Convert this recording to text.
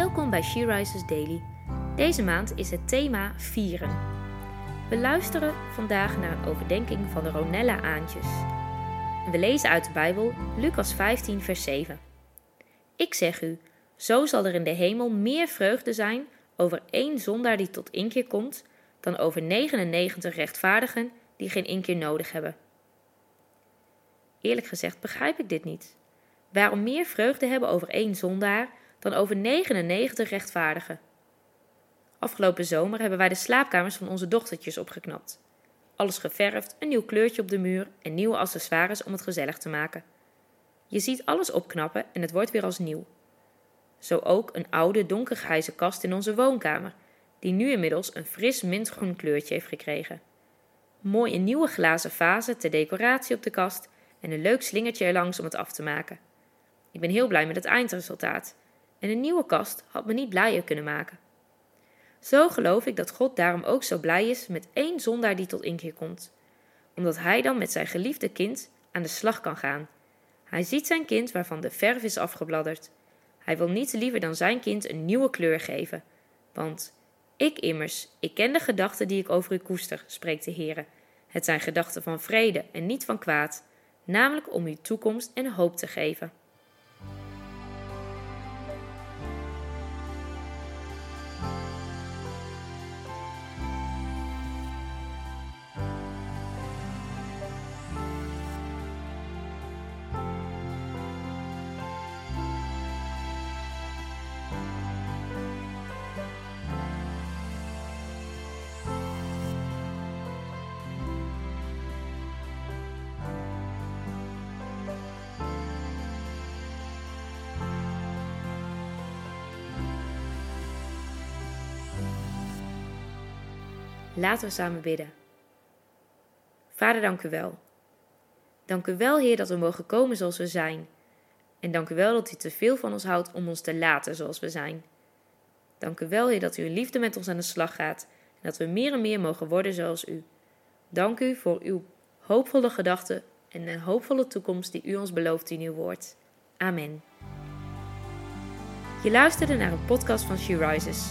Welkom bij She Rises Daily. Deze maand is het thema vieren. We luisteren vandaag naar een overdenking van de Ronella Aantjes. We lezen uit de Bijbel Lucas 15, vers 7. Ik zeg u, zo zal er in de hemel meer vreugde zijn over één zondaar die tot inkeer komt, dan over 99 rechtvaardigen die geen inkeer nodig hebben. Eerlijk gezegd begrijp ik dit niet. Waarom meer vreugde hebben over één zondaar dan over 99 rechtvaardigen? Afgelopen zomer hebben wij de slaapkamers van onze dochtertjes opgeknapt. Alles geverfd, een nieuw kleurtje op de muur en nieuwe accessoires om het gezellig te maken. Je ziet alles opknappen en het wordt weer als nieuw. Zo ook een oude donkergrijze kast in onze woonkamer, die nu inmiddels een fris mintgroen kleurtje heeft gekregen. Mooie nieuwe glazen vazen ter decoratie op de kast en een leuk slingertje erlangs om het af te maken. Ik ben heel blij met het eindresultaat en een nieuwe kast had me niet blijer kunnen maken. Zo geloof ik dat God daarom ook zo blij is met één zondaar die tot inkeer komt, omdat hij dan met zijn geliefde kind aan de slag kan gaan. Hij ziet zijn kind waarvan de verf is afgebladderd. Hij wil niets liever dan zijn kind een nieuwe kleur geven. Want ik immers, ik ken de gedachten die ik over u koester, spreekt de Heere. Het zijn gedachten van vrede en niet van kwaad, namelijk om u toekomst en hoop te geven. Laten we samen bidden. Vader, dank u wel. Dank u wel, Heer, dat we mogen komen zoals we zijn. En dank u wel dat u te veel van ons houdt om ons te laten zoals we zijn. Dank u wel, Heer, dat u liefde met ons aan de slag gaat en dat we meer en meer mogen worden zoals u. Dank u voor uw hoopvolle gedachten en een hoopvolle toekomst die u ons belooft in uw woord. Amen. Je luisterde naar een podcast van She Rises.